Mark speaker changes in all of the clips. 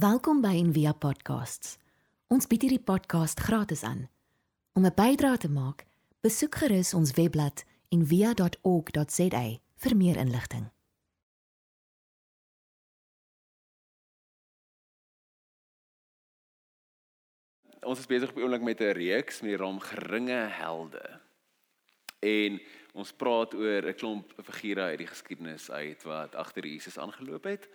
Speaker 1: Welkom by Envia Podcasts. Ons bied hierdie podcast gratis aan. Om 'n bydrae te maak, besoek gerus ons webblad en via.org.za vir meer inligting.
Speaker 2: Ons is besig op die oomblik met 'n reeks met die naam Geringe Helde. En ons praat oor 'n klomp figure uit die geskiedenis uit wat agter Jesus aangeloop het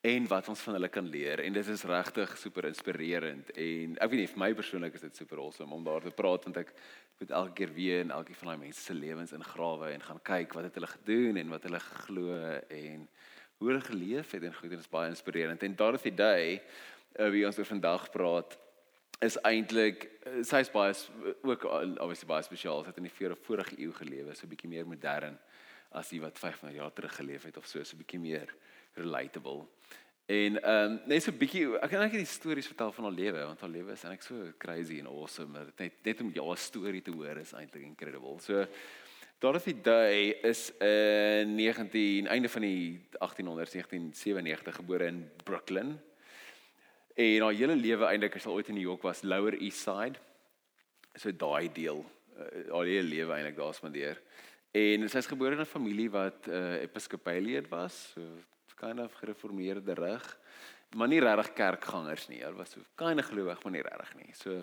Speaker 2: en wat ons van hulle kan leer en dit is regtig super inspirerend en ek weet nie vir my persoonlik is dit super awesome om daar te praat want ek moet elke keer weer in elke van daai mense se lewens ingrawe en gaan kyk wat het hulle gedoen en wat hulle geglo en hoe hulle geleef het en goed en dit is baie inspirerend. En Dorothy Day uh, wie ons oor vandag praat is eintlik sy's baie ook obviously baie spesiaal sy het in die vorige eeu gelewe so 'n bietjie meer modern as die wat 500 jaar terug geleef het of so so 'n bietjie meer relatable. En ehm um, net so 'n bietjie ek kan net die stories vertel van haar lewe want haar lewe is eintlik so crazy en awesome maar net net om jou storie te hoor is eintlik incredible. So Dorothy Day is in 19 einde van die 1800s 1997 gebore in Brooklyn. En haar hele lewe eintlik as sy ooit in New York was, Lower East Side. So daai deel uh, haar hele lewe eintlik daar spandeer. En sy is gebore in 'n familie wat uh, Episcopalian was, so kind of gereformeerde rig, maar nie regtig kerkgangers nie. Hulle was so kind of gelowig, maar nie regtig nie. So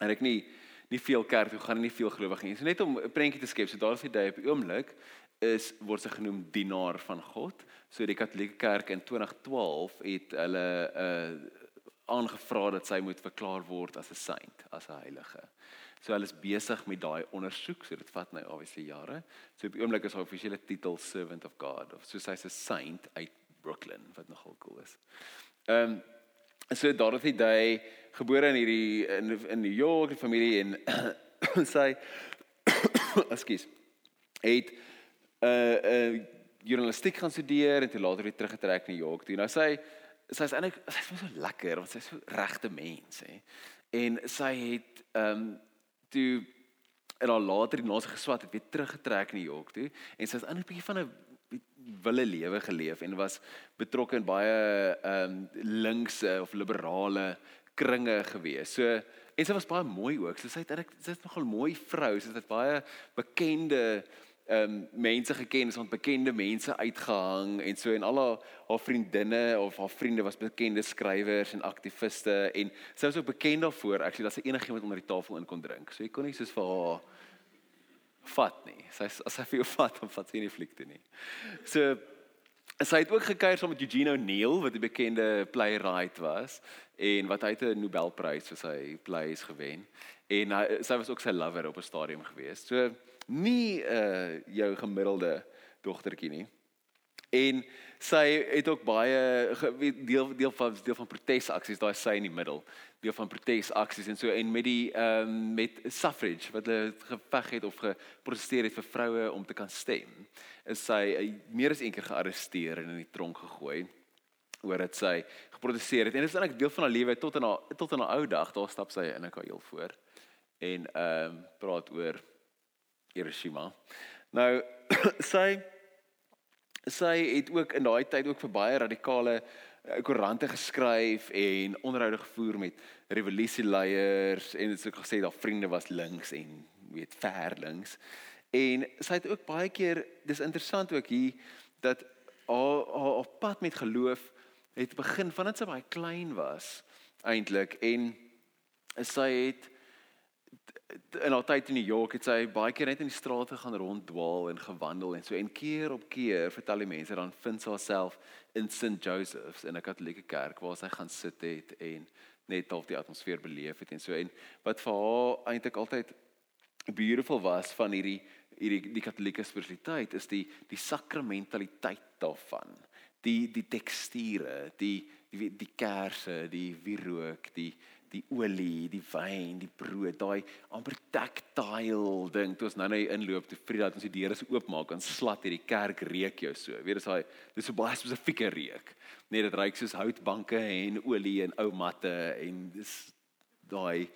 Speaker 2: en ek nie nie veel kerk toe gaan nie veel gelowig nie. So net om 'n prentjie te skep, so daar is die op die oomblik is word sy genoem dienaar van God. So die Katolieke Kerk in 2012 het hulle 'n uh, aangevra dat sy moet verklaar word as 'n saint, as 'n heilige. So hulle is besig met daai ondersoek, so dit vat nou obviously jare. So op die oomblik is haar offisiële titel Servant of God of so sy's 'n saint uit Brooklyn wat nogal cool is. Ehm um, so Dorothy Day gebore in hierdie in in New York, die familie en sy ekskuus het 'n uh, 'n uh, journalistiek gaan studeer en toe later weer teruggetrek na New York toe. Nou sy sy's eintlik sy's so lekker want sy's so regte mens hè. En sy het ehm um, toe en al later die nasie geswat het weer teruggetrek in New York toe en sy het 'n bietjie van 'n wille lewe geleef en was betrokke in baie ehm um, linkse of liberale kringe gewees. So en sy was baie mooi ook. So sy het sy het nogal mooi vrou. Sy het baie bekende ehm um, mense geken, so 'n bekende mense uitgehang en so en al haar, haar vriendinne of haar vriende was bekende skrywers en aktiviste en sy was ook bekend daarvoor actually dat sy enigiemand onder die tafel in kon drink. So jy kon nie soos vir haar vat nie. Sy as sy vir jou vat, dan vat sy nie fliek toe nie. So sy het ook gekuier saam met Eugene O'Neill wat 'n bekende playwright was en wat hy 'n Nobelprys vir sy plays gewen en hy, sy was ook sy lover op 'n stadium gewees. So nie uh, jou gemiddelde dogtertjie nie. En sy het ook baie deel deel van deel van protesaksies, daai sy in die middel, deel van protesaksies en so en met die ehm um, met suffrage wat hulle geveg het of geprotesteer het vir vroue om te kan stem. Is sy uh, meer as een keer gearresteer en in die tronk gegooi oor dit sy geprotesteer het. En dit is eintlik deel van haar lewe tot in haar tot in haar ou dag, daar stap sy in 'n kajuel voor en ehm um, praat oor Hiroshima. Nou sy sy het ook in daai tyd ook vir baie radikale eh, koerante geskryf en onderhoude gevoer met revolusieleiers en dit sou gesê dat vriende was links en weet ver links. En sy het ook baie keer dis interessant ook hier dat haar haar pad met geloof het begin vandat sy baie klein was eintlik en sy het in haar tyd in New York het sy baie keer net in die strate gaan ronddwaal en gewandel en so en keer op keer vertel die mense dan vind sy haarself in St Joseph's in 'n Katolieke kerk waar sy gaan sit het en net half die atmosfeer beleef het en so en wat vir haar eintlik altyd beautiful was van hierdie hierdie die Katolieke spiritualiteit is die die sakramentaliteit daarvan. Die die teksture die die die kersse die wierook die die olie, die wyn, die brood, daai amper tactile ding. Toe ons nou net inloop te Frida dat ons die deure oopmaak en slat hierdie kerk reuk jou so. Weet jy, daai dis so baie spesifieke reuk. Net dit ruik soos houtbanke en olie en ou matte en dis daai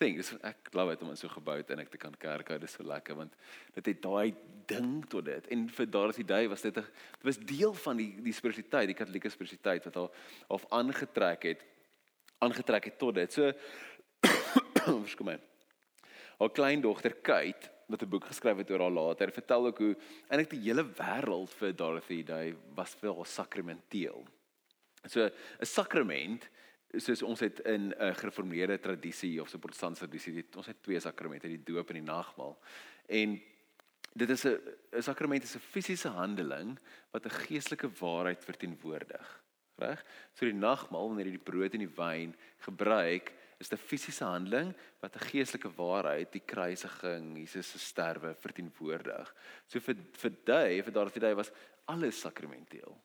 Speaker 2: thing. Dis ek glo dit om so gebou te en ek te kan kerk hou. Dis so lekker want dit het daai ding tot dit. En vir Dorothy Day was dit 'n was deel van die die spiritualiteit, die katolieke spiritualiteit wat haar of aangetrek het aangetrek het tot dit. So verskom my. Haar kleindogter Kate wat 'n boek geskryf het oor haar later, vertel ook hoe eintlik die hele wêreld vir Dorothy Day was vir haar sakramenteel. So 'n sakrament soos ons het in 'n gereformeerde tradisie of so 'n protestantse tradisie, ons het twee sakramente, die doop en die nagmaal. En dit is 'n sakrament is 'n fisiese handeling wat 'n geestelike waarheid verteenwoordig. Reg? So die nagmaal wanneer jy die brood en die wyn gebruik, is 'n fisiese handeling wat 'n geestelike waarheid, die kruisiging, Jesus se sterwe verteenwoordig. So vir vir daai, vir daardie daai was alles sakramenteel.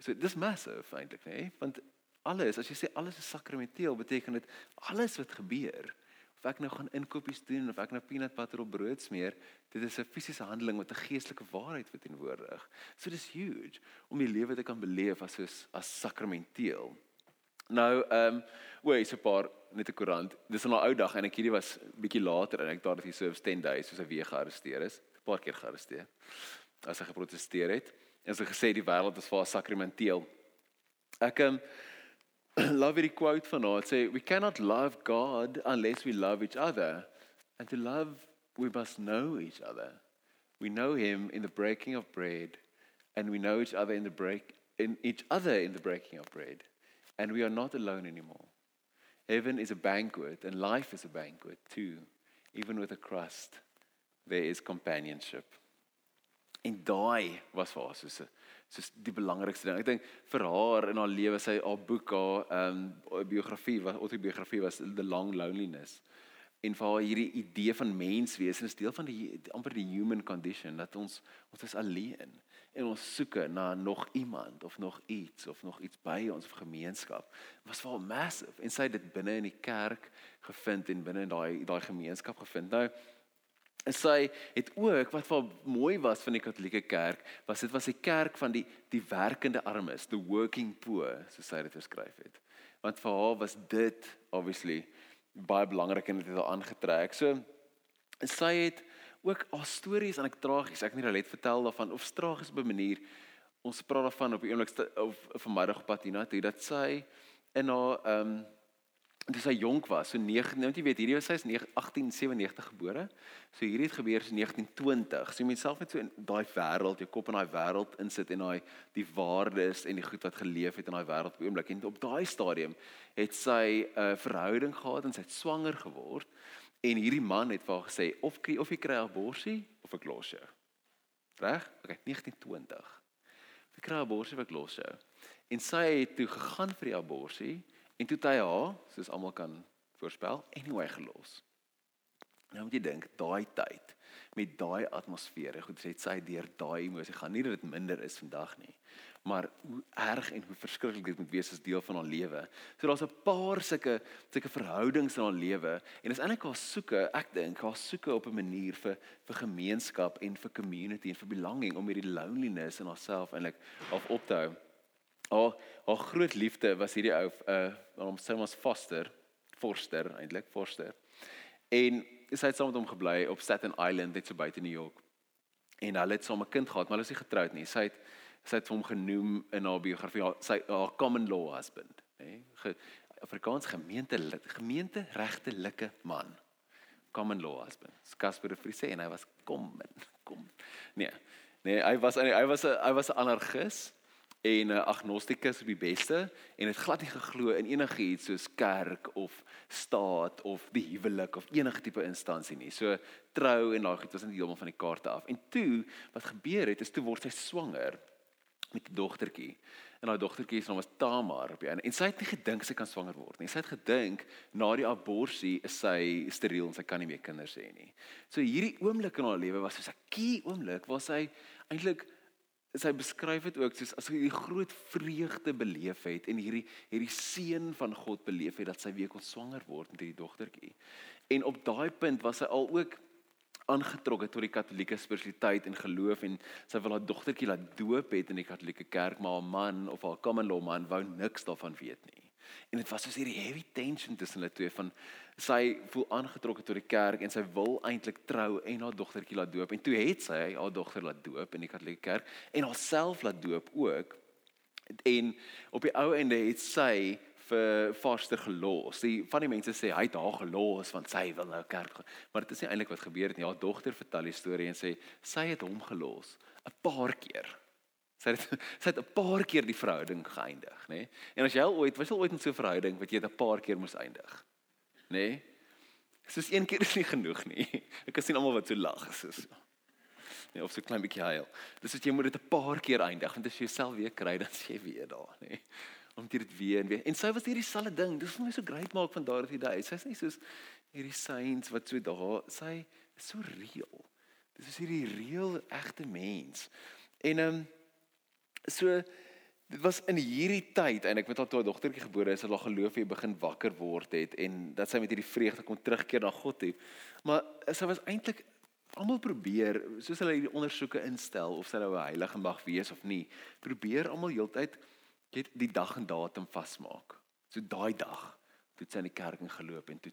Speaker 2: So dis massive eintlik, nê? Nee? Want alles, as jy sê alles is sakramenteel, beteken dit alles wat gebeur of ek nou gaan inkopies doen of ek nou peanut butter op brood smeer, dit is 'n fisiese handeling wat 'n geestelike waarheid verteenwoordig. So dis huge om die lewe te kan beleef as soos as sakramenteel. Nou, ehm, um, oei, so 'n paar net 'n koerant. Dis 'n ou dag en ek hierdie was bietjie later en ek daar dat hy serve 10 days soos hy weer gearresteer is. 'n Paar keer gearresteer. As hy geprotesteer het. En sy gesê die wêreld is vir haar sakramenteel. Ek ehm um, love hierdie quote van haar. Sê we cannot love God unless we love each other. And to love we must know each other. We know him in the breaking of bread and we know each other in the break in each other in the breaking of bread. And we are not alone anymore. Heaven is a banquet and life is a banquet too. Even with a crust there is companionship. En daai was vir haar soos soos die belangrikste ding. Ek dink vir haar in haar lewe sy haar boek haar ehm um, biografie was autobiografie was The Long Loneliness. En vir haar hierdie idee van menswees is deel van die, amper die human condition dat ons ons is alleen en ons soek na nog iemand of nog iets of nog iets by ons of gemeenskap. Was vir haar massive en sy het dit binne in die kerk gevind en binne in daai daai gemeenskap gevind. Nou En sy het ook wat vir mooi was van die Katolieke Kerk, was dit was 'n kerk van die die werkende armes, the working poor, soos sy dit beskryf het. Want vir haar was dit obviously baie belangrik en dit het haar aangetrek. So sy het ook haar stories en ek tragies, ek het nie net vertel daarvan of tragies op 'n manier ons praat daarvan op 'n oomblik of vanmiddag op Patina toe dat sy in haar ehm um, toe sy jonk was, so 9, nou jy weet, hierdie was sy is 1897 gebore. So hierdie het gebeur in 1920. So jy moet self net so in daai wêreld, jou kop in daai wêreld insit en daai die waardes en die goed wat geleef het in daai wêreld op oomblik. En op daai stadium het sy 'n uh, verhouding gehad en sy het swanger geword. En hierdie man het vir haar gesê of kry of jy kry 'n abortus of ek los jou. Reg? Okay, 1920. Jy kry 'n abortus of ek los jou. En sy het toe gegaan vir die abortus En toe hy haar, soos almal kan voorspel, anyway gelos. Nou moet jy dink, daai tyd met daai atmosfeer, goed sê sy deur daai emosie gaan nie dat dit minder is vandag nie, maar hoe erg en hoe verskriklik dit moet wees as deel van haar lewe. So daar's 'n paar sulke sulke verhoudings in haar lewe en is eintlik haar soeke, ek dink, haar soeke op 'n manier vir vir gemeenskap en vir community en vir belonging om hierdie loneliness in haarself eintlik af op te hou. Haar haar groot liefde was hierdie ou uh hom sê ons Foster, Forster eintlik, Forster. En sy het saam met hom gebly op Staten Island net so buite New York. En hulle het saam 'n kind gehad, maar hulle is nie getroud nie. Sy het sy het hom genoem in haar biografie, sy haar common law husband, hè. Ge, Afrikaans gemeente gemeente regtelike man. Common law husband. Casper de Vries en hy was kom kom. Nee. Nee, hy was hy was 'n hy was 'n anarchis en 'n uh, agnostikus op die beste en het glad nie geglo in enigiets soos kerk of staat of die huwelik of enige tipe instansie nie. So trou en daai goed was net heeltemal van die kaarte af. En toe wat gebeur het is toe word sy swanger met 'n dogtertjie. En haar dogtertjie se naam was Tamar op die einde. En sy het nie gedink sy kan swanger word nie. Sy het gedink na die abortus is sy steriel en sy kan nie meer kinders hê nie. So hierdie oomblik in haar lewe was so 'n key oomblik waar sy eintlik sy beskryf dit ook soos as sy die groot vreugde beleef het en hierdie hierdie seën van God beleef het dat sy weer kon swanger word met hierdie dogtertjie. En op daai punt was sy al ook aangetrokke tot die katolieke spiritualiteit en geloof en sy wil haar dogtertjie laat doop het in die katolieke kerk maar haar man of haar common law man wou niks daarvan weet nie. En dit was soos hierdie heavy tension tussen hulle twee van sy voel aangetrokke tot die kerk en sy wil eintlik trou en haar dogtertjie laat doop en toe het sy haar dogter laat doop in die Katolieke kerk en haarself laat doop ook. En op die ou einde het sy vir Forster gelos. Die van die mense sê hy het haar gelos want sy wil nou kerk gaan. Maar dit is nie eintlik wat gebeur het nie. Haar dogter vertel die storie en sê sy het hom gelos 'n paar keer. Sy het sy het 'n paar keer die verhouding geëindig, nê? Nee? En as jy al ooit, was al ooit in so 'n verhouding wat jy 'n paar keer moes eindig? Nê? Nee? Soos een keer is nie genoeg nie. Ek kan sien almal wat so lag is. So. Nee, of so klein bietjie huil. Dis as jy moet dit 'n paar keer eindig want as jy jouself weer kry dan sê jy weer daar, nê? Nee? om dit weer en weer. En sy was hierdie selfde ding. Dis vir my so great maak van Dorothy Day. Sy's nie soos hierdie saints wat so daar, sy is so real. Dis is hierdie real egte mens. En ehm um, so dit was in hierdie tyd en ek weet al toe haar dogtertjie gebore is, het haar geloof weer begin wakker word het en dat sy met hierdie vreugde kon terugkeer na God toe. Maar sy was eintlik almal probeer soos hulle hierdie ondersoeke instel of sy nou 'n heilige mag wees of nie. Probeer almal heeltyd het die dag en datum vasmaak. So daai dag toe sy in die kerk ingeloop en toe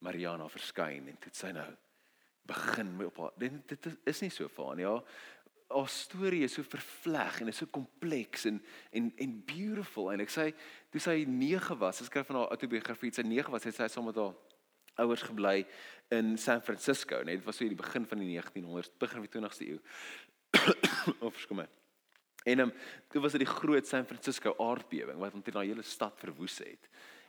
Speaker 2: Mariana verskyn en toe sy nou begin met op haar dit, dit is nie so van ja haar storie is so vervleg en is so kompleks en en en beautiful. En ek sê toe sy 9 was sy skryf van haar autobiografie sy 9 was sy sê sy saam met haar ouers gebly in San Francisco net was so die begin van die 1900s begin van die 20ste eeu of skoon maar En um, toe was dit die groot San Francisco aardbewing wat omtrent daai hele stad verwoes het.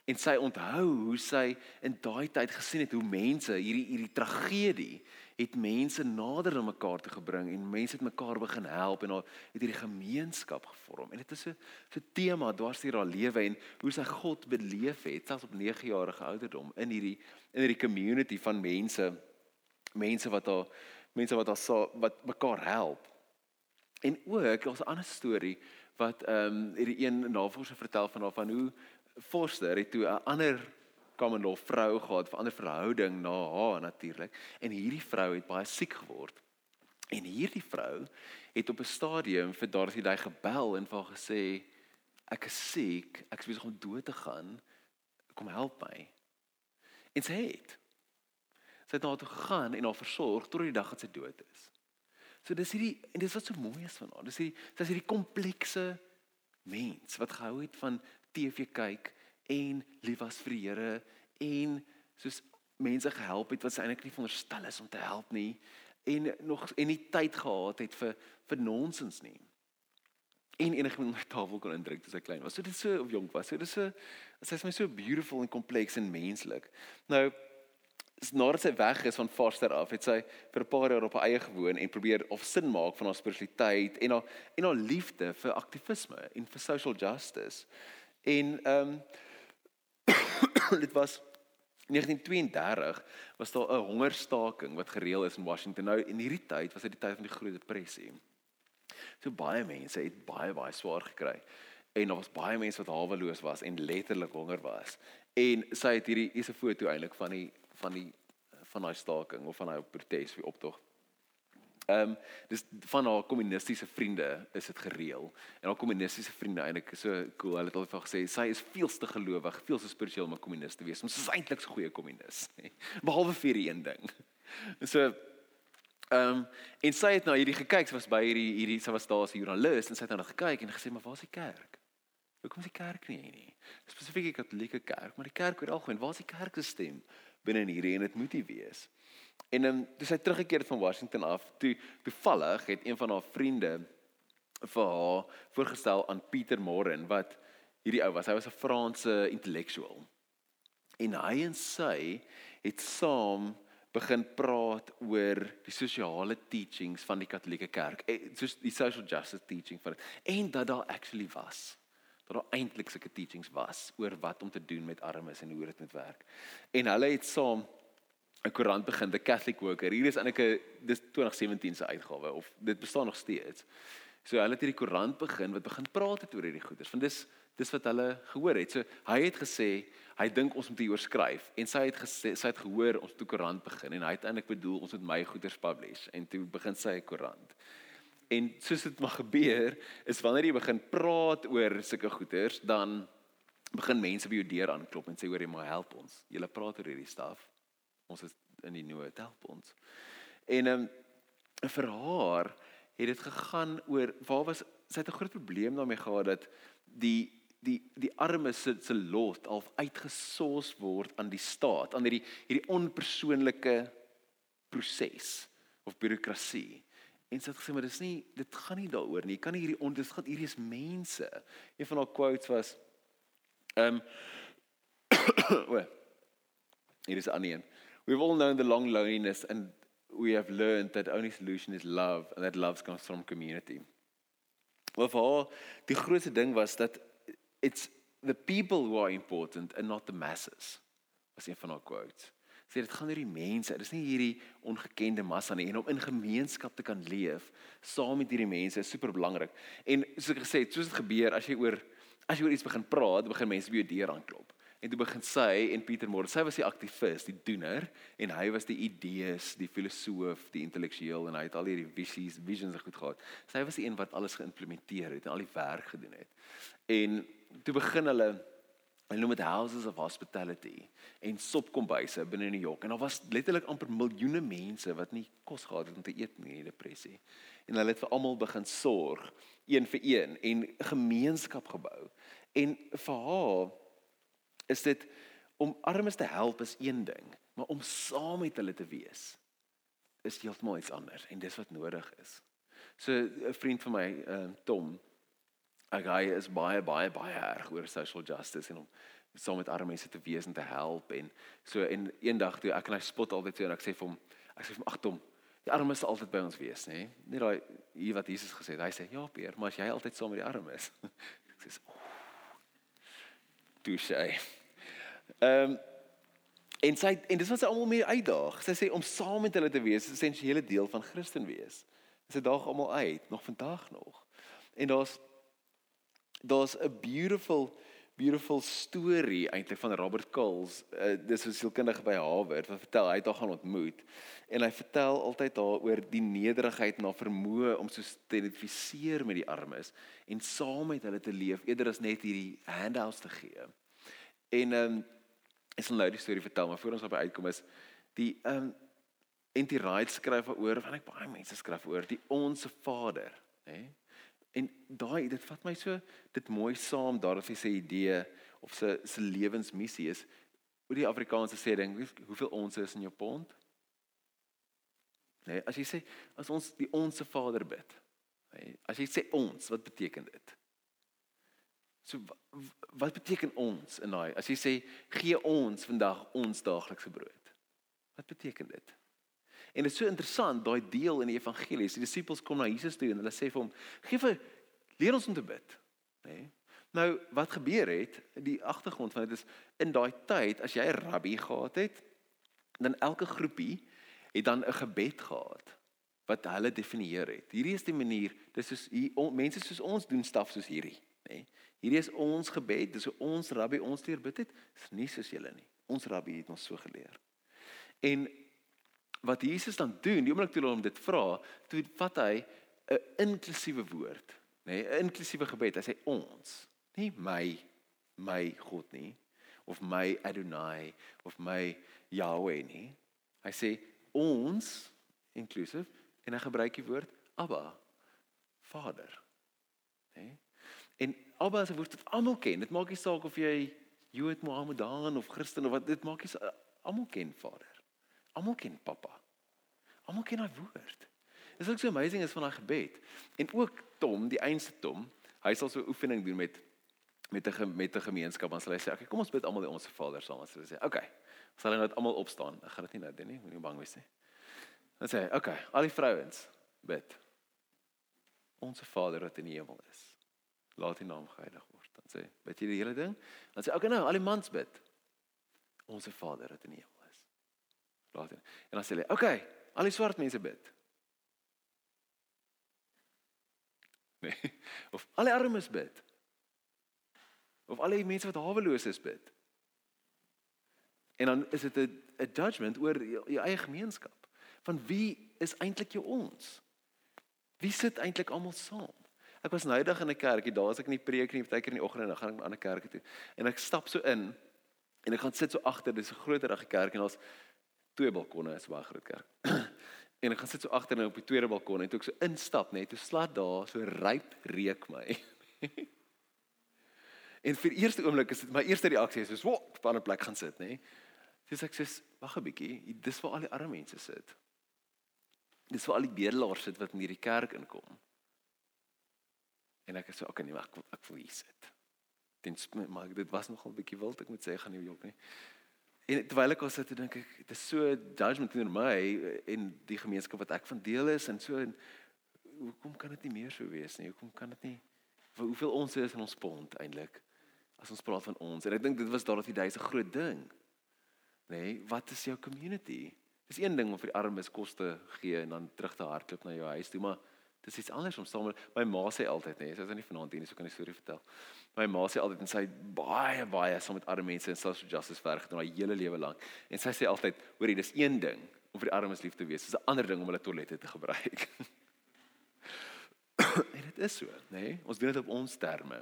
Speaker 2: En sy onthou hoe sy in daai tyd gesien het hoe mense hierdie hierdie tragedie het mense nader aan mekaar te gebring en mense het mekaar begin help en haar het hierdie gemeenskap gevorm. En dit is so 'n tema dwars deur haar lewe en hoe sy God beleef het selfs op 9 jarige ouderdom in hierdie in hierdie community van mense mense wat haar mense wat haar wat mekaar help. En ook daar's 'n ander storie wat ehm um, hierdie een navorser vertel van haar van hoe Forster het toe 'n ander common law vrou gehad, 'n ander verhouding na haar natuurlik. En hierdie vrou het baie siek geword. En hierdie vrou het op 'n stadium vir Dorothy daai gebel en vir haar gesê ek is siek, ek is besig om dood te gaan. Kom help my. En sy het sy het na toe gegaan en haar versorg tot die dag dat sy dood is. So dis hierdie en dis wat so mooi is van haar. Dis hierdie dis hierdie komplekse mens wat gehou het van TV kyk en lief was vir die Here en soos mense gehelp het wat sy eintlik nie veronderstel is om te help nie en nog en nie tyd gehad het vir vir nonsens nie. En enige iemand op tafel kon indruk toe sy klein was. So dit is so of jonk was. So dis so sy is my so beautiful en kompleks en menslik. Nou nadat sy weg is van Forster af, het sy vir 'n paar jaar op haar eie gewoon en probeer of sin maak van haar spiritualiteit en haar en haar liefde vir aktivisme en vir social justice. En ehm um, dit was 1932 was daar 'n hongerstaking wat gereël is in Washington. Nou in hierdie tyd was dit die tyd van die Groot Depressie. So baie mense het baie baie swaar gekry en daar was baie mense wat haweloos was en letterlik honger was. En sy het hierdie is 'n foto eintlik van die van die van daai staking of van daai protes of optog. Ehm um, dis van haar kommunistiese vriende is dit gereël. En haar kommunistiese vriende eintlik so cool. Hulle het al vir gesê sy is veelste gelowig, veel so spiritueel om 'n kommunis te wees. Ons is eintlik 'n goeie kommunis, nê. Behalwe vir die een ding. So ehm um, en sy het nou hierdie gekyk, sy was by hierdie hierdie sy was daar as 'n joernalis en sy het nou gekyk en gesê maar waar is die kerk? Hoekom is die kerk nie hier nie? Spesifiek die Katolieke kerk, maar die kerk oor algemeen, waar is die kerk se stem? binne in hierdie en dit moet nie wees. En dan toe sy teruggekeer het van Washington af, toe toevallig het een van haar vriende vir haar voorgestel aan Pieter Morin wat hierdie ou was. Hy was 'n Franse intellektueel. En hy en sy het saam begin praat oor die sosiale teachings van die Katolieke Kerk, eh, soos die social justice teaching van en dat daar actually was dat daar eintlik sulke teachings was oor wat om te doen met armes en hoe dit moet werk. En hulle het saam 'n koerant begin, The Catholic Worker. Hier is eintlik 'n dis 2017 se uitgawe of dit bestaan nog steeds. So hulle het hierdie koerant begin wat begin praat het oor hierdie goeders. Want dis dis wat hulle gehoor het. So hy het gesê hy dink ons moet hieroor skryf en sy het gesê sy het gehoor ons moet 'n koerant begin en hy het eintlik bedoel ons moet my goeders publish en toe begin sy 'n koerant. En soos dit mag gebeur, is wanneer jy begin praat oor sulke goeters, dan begin mense by jou deur aanklop en sê hoor jy maar help ons. Julle praat oor hierdie staf. Ons is in die nood, help ons. En ehm um, vir haar het dit gegaan oor waar was sy het 'n groot probleem daarmee gehad dat die die die armes se se lot al uitgesos word aan die staat, aan hierdie hierdie onpersoonlike proses of bureaukrasie. En sy het gesê maar dis nie dit gaan nie daaroor nie. Jy kan nie hierdie on dit gaan hierdie is mense. Een van haar quotes was ehm um, well, hier is aan een. We've all known the long loneliness and we have learned that only solution is love and that love comes from community. Well, vir haar die grootste ding was dat it's the people who are important and not the masses. Was een van haar quotes. Sê dit gaan oor die mense. Dit is nie hierdie ongekende massa nie en om in gemeenskap te kan leef saam met hierdie mense is super belangrik. En soos ek gesê het, soos dit gebeur as jy oor as jy oor iets begin praat, begin mense by jou deur aanklop. En toe begin sy en Pieter Moore, sy was die aktivis, die doener en hy was die idees, die filosoof, die intellektueel en hy het al hierdie visies, visions goed gehad. Sy was die een wat alles geïmplementeer het en al die werk gedoen het. En toe begin hulle Hulle noem dit houses of hospitality en sopkombuise binne New York en daar was letterlik amper miljoene mense wat nie kos gehad het om te eet nie in die depressie. En hulle het vir almal begin sorg, een vir een en gemeenskap gebou. En vir haar is dit om armes te help is een ding, maar om saam met hulle te wees is heeltemal iets anders en dis wat nodig is. So 'n vriend van my, uh, Tom, hy is baie baie baie erg oor social justice en om saam met arme mense te wees en te help en so en eendag toe ek en hy spot altyd so en ek sê vir hom ek sê vir hom ag Tom die armes sal altyd by ons wees nê? Nie daai hier wat Jesus gesê het hy sê ja Peer maar as jy altyd saam met die armes. Sê oh, tu ehm en sy en dis wat sy almal mee uitdaag sy sê om saam met hulle te wees is 'n essensiële deel van Christen wees sy daag almal uit nog vandag nog en daar's daar's 'n beautiful beautiful story eintlik van Robert Coles. Uh, dis 'n sielkundige by Harvard wat vertel hy het haar gaan ontmoet en hy vertel altyd daaroor die nederigheid en haar vermoë om so te identifiseer met die armes en saam met hulle te leef eerder as net hierdie handouts te gee. En ehm um, ek sal nou die storie vertel, maar voor ons op uitkom is die ehm um, N.T. Wright skryf oor, want ek baie mense skryf oor die onsse Vader, hè? En daai dit vat my so dit mooi saam daar of hy sê idee of sy se lewensmissie is oor die Afrikaanse sê ding hoeveel ons is in jou pond? Nee, as jy sê as ons die onsse Vader bid. Nee, as jy sê ons, wat beteken dit? So wat beteken ons in daai? As jy sê gee ons vandag ons daaglikse brood. Wat beteken dit? En dit is so interessant daai deel in die evangelies. Die disippels kom na Jesus toe en hulle sê vir hom: "Gee vir leer ons om te bid." Nê? Nee? Nou, wat gebeur het? Die agtergrond van dit is in daai tyd as jy 'n rabbi gehad het, dan elke groepie het dan 'n gebed gehad wat hulle definieer het. Hierdie is die manier, dis soos hier mense soos ons doen staf soos hierdie, nê? Nee? Hierdie is ons gebed, dis hoe ons rabbi ons leer bid het. Dis nie soos julle nie. Ons rabbi het ons so geleer. En wat Jesus dan doen, die oomblik toe hulle hom dit vra, toe vat hy 'n inklusiewe woord, nê, nee, 'n inklusiewe gebed. Hy sê ons, nie my my God nie of my Adonai of my Yahweh nie. Hy sê ons inklusief en hy gebruik die woord Abba, Vader. Nê? Nee? En Abba is 'n woord wat almal ken. Dit maak nie saak of jy Jood, Mohammedan of Christen of wat dit maak nie almal ken Vader. Almal ken pappa. Almal ken daai woord. Dis ook so amazing is van daai gebed. En ook Tom, die einste Tom, hy sal so 'n oefening doen met met 'n met 'n gemeenskap en sal hy sê, "Oké, okay, kom ons bid almal die onsse Vader saam." En sê, "Oké." Okay, sal hulle net almal opstaan. Ek gaan dit nie nou doen nie, moenie bang wees nie. Dan sê hy, "Oké, okay, al die vrouens bid. Onse Vader wat in die hemel is, laat U naam geheilig word." Dan sê, "Bid jy die hele ding?" Dan sê, "Oké, okay, nou, al die mans bid. Onse Vader wat in die hemel Laat dit. En dan sê "Oké, okay, al die swart mense bid." Nee. Of al die armes bid. Of al die mense wat haweloos is bid. En dan is dit 'n 'n judgment oor jou eie gemeenskap. Van wie is eintlik jou ons? Wie sit eintlik almal saam? Ek was nou eendag in 'n kerkie, daar was ek in die preek nie, partykeer in die oggend en dan gaan ek na 'n ander kerk toe. En ek stap so in en ek gaan sit so agter, dis 'n groterige kerk en daar's twee balkonne, is baie groot kerk. en ek gaan sit so agter en op die tweede balkon en toe ek so instap net, toe slaat daar so ryp reuk my. en vir eerste oomblik is dit my eerste reaksie is so, "Wat, op 'n ander plek gaan sit, nê?" Dis ek sê, "Wag 'n bietjie, dis waar al die arme mense sit." Dis waar al die bedelaars sit wat in hierdie kerk inkom. En ek sê okay nee, maar ek ek wil hier sit. Ten maar dit was nogal 'n bietjie wild, ek moet sê, ek gaan nie jok nie. En terwyl ek al sit, dink ek, dit is so judgment teenoor my en die gemeenskap wat ek van deel is en so en hoekom kan dit nie meer so wees nie? Hoekom kan dit nie hoeveel ons is in ons pond eintlik? As ons praat van ons. En ek dink dit was daar dat die duise groot ding. Nê, nee, wat is jou community? Dis een ding om vir die armes kos te gee en dan terug te hardloop na jou huis toe, maar dis iets anders om saam met my ma sê altyd nê, nee, sy is nie vanaand hier nie, so kan ek storie vertel. My ma sê altyd en sy baie baie saam met arme mense en social justice werk doen haar hele lewe lank. En sy sê altyd, hoorie, dis een ding om vir die armes lief te wees, dis 'n ander ding om hulle toilette te gebruik. en dit is so, nê? Nee? Ons doen dit op ons terme.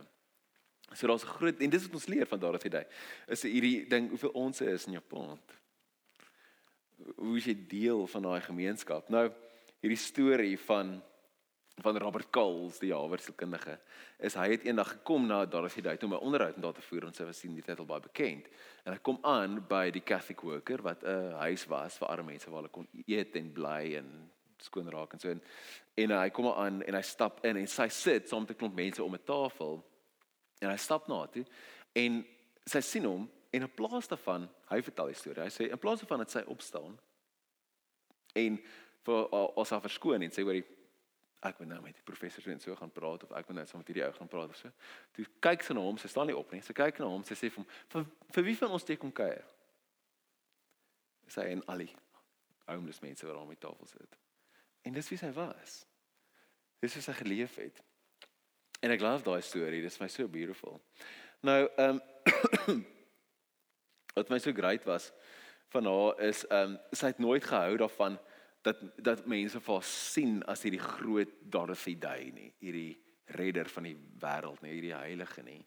Speaker 2: So daar's 'n groot en dis wat ons leer van daar af hierdie is hierdie ding hoeveel ons is in pond hoe is jy deel van daai gemeenskap? Nou hierdie storie van van Robert Coles, die Harvard-sielkundige, is hy het eendag gekom na Dorothy Day om 'n onderhoud met haar te voer en sy was sien die tyd al baie bekend. En hy kom aan by die Catholic Worker wat 'n huis was vir arme mense waar hulle kon eet en bly en skoon raak en so en en hy kom aan en hy stap in en sy sit saam met 'n klomp mense om 'n tafel. En hy stap na toe en sy sien hom En in plaas daarvan, hy vertel die storie. Hy sê in plaas daarvan dat sy opstaan en vir ons af verskoon en sê hoor ek moet nou met die professor so en so gaan praat of ek moet nou saam met hierdie ou gaan praat of so. Toe kyk sy na hom, sy staan nie op nie. Sy kyk na hom, sy sê vir hom, vir, vir wie van ons steek kom kuier? Sy en Ali, homeless mense wat aan die tafel sit. En dis wie sy was. Dis hoe sy geleef het. En ek glo daai storie, dis my so beautiful. Nou, ehm um, wat my so great was van haar is ehm um, sy het nooit gehou daarvan dat dat mense vir haar sien as hierdie groot Day nie, hierdie redder van die wêreld nie, hierdie heilige nie.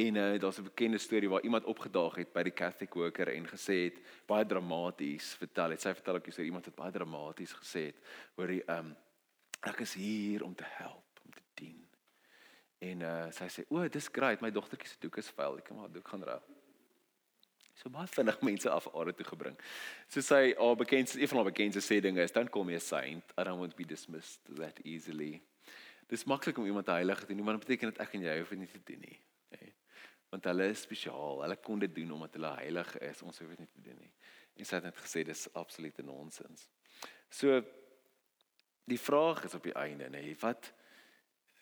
Speaker 2: En uh, daar's 'n bekende storie waar iemand opgedaag het by die Catholic worker en gesê het baie dramaties vertel het. Sy vertel ook hier iemand het baie dramaties gesê het oor die ehm um, ek is hier om te help, om te dien. En uh, sy sê o, dis great, my dogtertjie se doek is vuil, ek kan maar doek gaan ruil so baie vinnig mense af aarde toe gebring. So sy haar bekendste een van haar bekendste sê dinge is don't call me a saint, I don't want to be dismissed that easily. Dis maklik om iemand heilig te noem, maar dit beteken dat ek en jy hoef dit te doen nie. Okay. Want hulle is spesiaal. Hulle kon dit doen omdat hulle heilig is. Ons hoef dit nie te doen nie. En sy het net gesê dis absolute nonsens. So die vraag is op die einde, nê, wat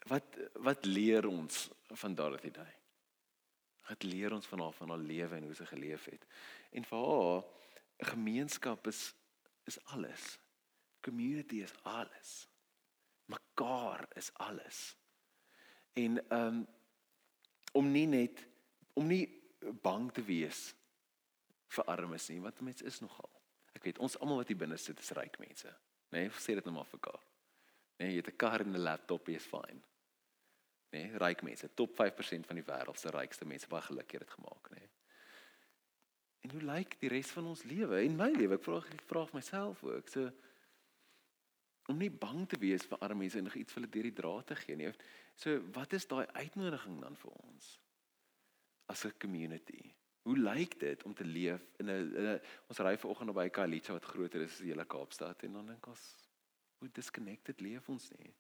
Speaker 2: wat wat leer ons van Dorothy Day? Wat leer ons van haar van haar lewe en hoe sy geleef het? En vir haar 'n gemeenskap is is alles. Community is alles. Mekaar is alles. En um om nie net om nie bang te wees vir armes nie, want mense is nogal. Ek weet ons almal wat hier binne sit is ryk mense, nê? Nee, sê dit net maar vir mekaar. Nee, jy het 'n kar en 'n laptop, jy's fine nê, nee, ryk mense, top 5% van die wêreld se rykste mense baie gelukkig het gemaak, nê. Nee. En hoe lyk die res van ons lewe? En my lewe, ek vra ek vra myself ook, so om nie bang te wees vir arme mense en nog iets vir hulle deur die draad te gee nie. So wat is daai uitnodiging dan vir ons as 'n community? Hoe lyk dit om te leef in 'n ons ry vanoggend by Kalicha wat groter is as die hele Kaapstad en dan dink ons hoe disconnected leef ons nie.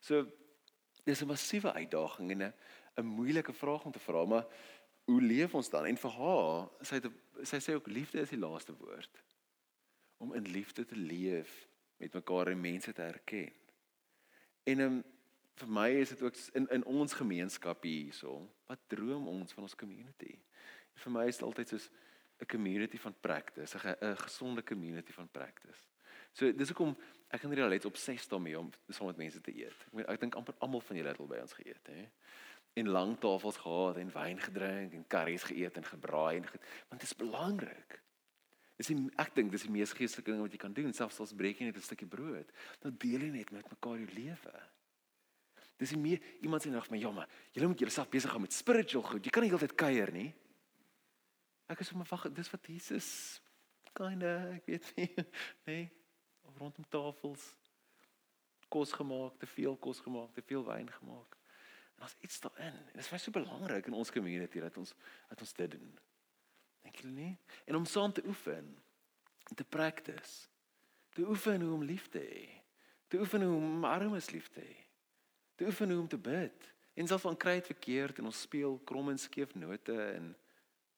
Speaker 2: So dis 'n massiewe uitdaging en 'n 'n moeilike vraag om te vra, maar hoe leef ons dan? En vir haar, sy het sy sê ook liefde is die laaste woord. Om in liefde te leef met mekaar en mense te herken. En um, vir my is dit ook in in ons gemeenskap hierso, wat droom ons van ons community? En vir my is dit altyd soos 'n community van practice, 'n gesonde community van practice. So dis hoekom ek het op 6 daarmee om saam met mense te eet. Ek meen ek dink amper almal van julle het al by ons geëet, hè. En lang tafels gehad en wyn gedrink en curries geëet en gebraai en want dit is belangrik. Dis die, ek dink dis die mees geestelike ding wat jy kan doen, selfs as breek jy net 'n stukkie brood. Dan deel jy net met mekaar jou lewe. Dis nie meer iemand sê nog my ja, maar julle moet julleself besig hou met spiritual goed. Jy kan nie heeltyd kuier nie. Ek is 'n wag, dis wat Jesus kinda, ek weet nie, nê, nee, rondom tafels kos gemaak, te veel kos gemaak, te veel wyn gemaak. En daar's iets daarin. En dit is baie so belangrik in ons community dat ons dat ons dit doen. Dink julle nie? En om saam te oefen, te practice. Te oefen hoe om lief te hê. Te oefen hoe om armes lief te hê. Te oefen hoe om te bid. En selfs van kry dit verkeerd en ons speel krom en skeef note en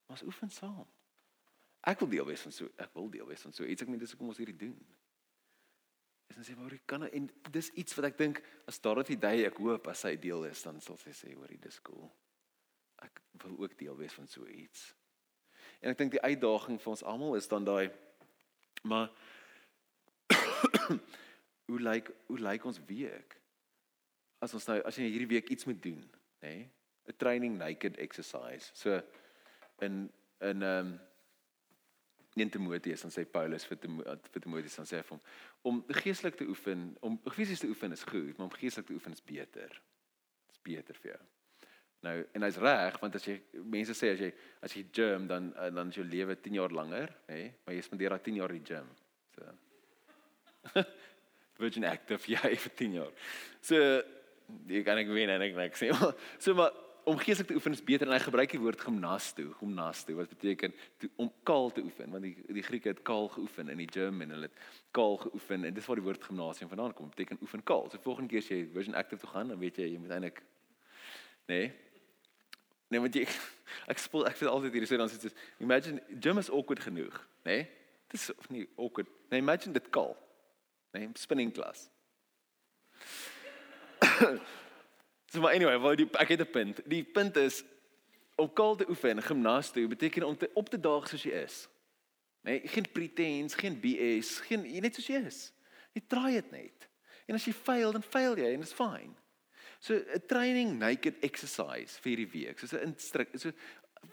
Speaker 2: ons oefen saam. Ek wil deel wees van so ek wil deel wees van so iets ek meen dis hoekom ons hierdie doen. Is dan sê maar hoe kan en dis iets wat ek dink as Dorothy Day ek hoop as sy deel is dan sal sy sê hoor dis cool. Ek wil ook deel wees van so iets. En ek dink die uitdaging vir ons almal is dan daai maar hoe lyk hoe lyk ons week? As ons nou as jy hierdie week iets moet doen, nê? Nee? 'n training naked exercise. So in in ehm um, in Timoteus dan sê Paulus vir vir Timoteus dan sê hy vir hom om geestelik te oefen, om fisies te oefen is goed, maar om geestelik te oefen is beter. Dit's beter vir jou. Nou en hy's reg want as jy mense sê as jy as jy gym dan dan jou lewe 10 jaar langer, hè, nee? maar jy spandeer daai 10 jaar in gym. So Virgin Active jy vir 10 jaar. So jy kan ek wen en ek net sê so maar om geestelik te oefen is beter en hy gebruik die woord gymnasto, gymnasto wat beteken to, om kaal te oefen want die die Grieke het kaal geoefen in die gym en hulle het kaal geoefen en dis waar die woord gimnasium vandaan kom, beteken oefen kaal. So volgende keer as jy Virgin Active toe gaan, dan weet jy jy moet eintlik nê nee, nee want jy ek spoel ek vir altyd hierdie sê dan sê dit imagine gym is awkward genoeg, nê? Nee? Dis of nie awkward. Nee, imagine dit kaal. Nê, nee, spinning class. So maar anyway, wou die ek het 'n punt. Die punt is om kaal te oefen, gimnastiek beteken om te op te daag soos jy is. Nee, geen pretense, geen BS, geen net soos jy is. Jy try dit net. En as jy faal, dan faal jy en dit's fine. So 'n training naked exercise vir hierdie week. Soos 'n instruk, so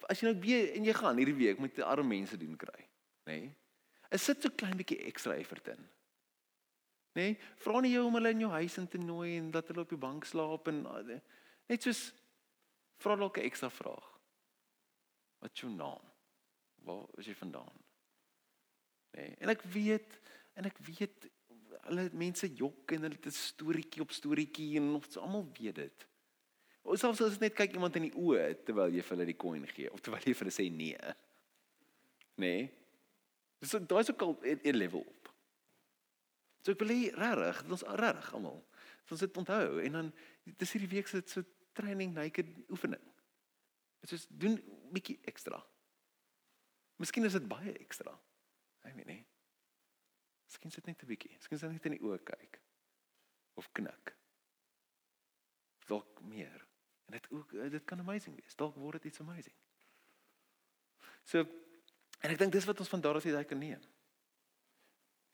Speaker 2: as jy nou weer en jy gaan hierdie week met arme mense doen kry, nê? Nee? Is sit so klein bietjie ekstra effort in nê? Nee, vra nie jou om hulle in jou huis in te nooi en dat hulle op die bank slaap en eh, net soos vra dalk 'n ekstra vraag. Wat is jou naam? Waar is jy vandaan? Nê? Nee, en ek weet en ek weet hulle mense jok en hulle het 'n storieetjie op storieetjie en ons almal weet dit. Ons selfs as net kyk iemand in die oë terwyl jy vir hulle die coin gee of terwyl jy vir hulle sê nee. Nê? Nee? Dis daai is ook al 'n level. So ek wil hê regtig, dit ons regtig almal. Ons dit onthou en dan dis hierdie week se so training naked oefening. Dit is doen bietjie ekstra. Miskien is dit baie ekstra. Ek weet nie. Miskien sit net 'n bietjie. Miskien sit net in die oë kyk of knik. Dalk meer. En dit ook dit kan amazing wees. Dalk word dit iets amazing. So en ek dink dis wat ons van daar af uit kan neem.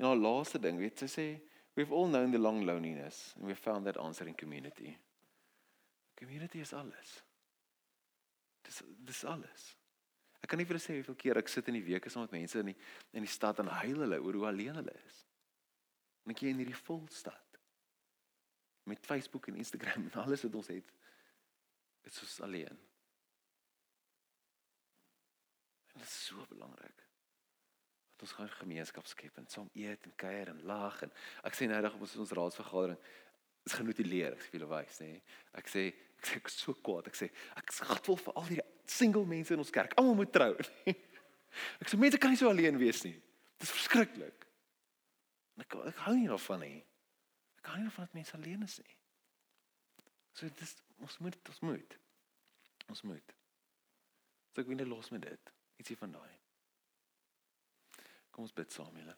Speaker 2: En haar laaste ding, weet sy sê, we've all known the long loneliness and we found that answer in community. Community is alles. Dis dis alles. Ek kan nie vir julle sê hoeveel keer ek sit in die week saam met mense in die in die stad en huil hulle oor hoe alleen hulle is. En ek hier in hierdie vol stad met Facebook en Instagram en alles wat ons het, is ons alleen. En dit is so belangrik ons gaan gemeenskap skep en saam eet en kuier en lag en ek sê nou op ons ons raadsvergadering is genotuleer ek sê vir julle wys nê. Ek sê ek sê ek is so kwaad ek sê ek skatvol vir al die single mense in ons kerk almal moet trou ek sê mense kan nie so alleen wees nie. Dit is verskriklik ek ek hou nie daarvan nie. Ek hou nie daarvan dat mense alleen is nie. So dis ons moet ons moet ons moet. So ek wil net los met dit. Ietsie van daai Kom ons bid saam julle.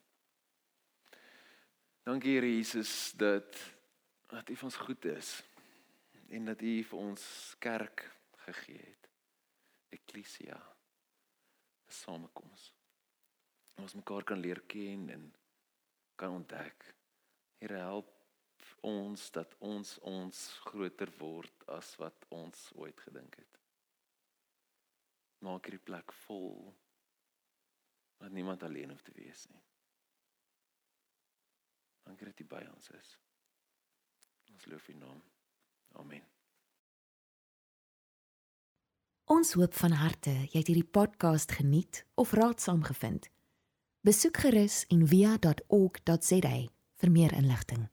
Speaker 2: Dankie Here Jesus dat dat U vir ons goed is en dat U vir ons kerk gegee het. Ekklesia. 'n Samekoms. Ons mekaar kan leer ken en kan ontdek. Here help ons dat ons ons groter word as wat ons ooit gedink het. Maak hierdie plek vol dat niemand alleen hoef te wees nie. Dankie dat U by ons is. Ons loof U naam. Amen.
Speaker 1: Ons hoop van harte jy het hierdie podcast geniet of raadsaam gevind. Besoek gerus en via.ok.za vir meer inligting.